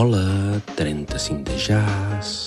Hola, 35 de jazz.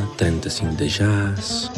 Continua, 35 de jazz.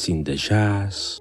sin de jazz,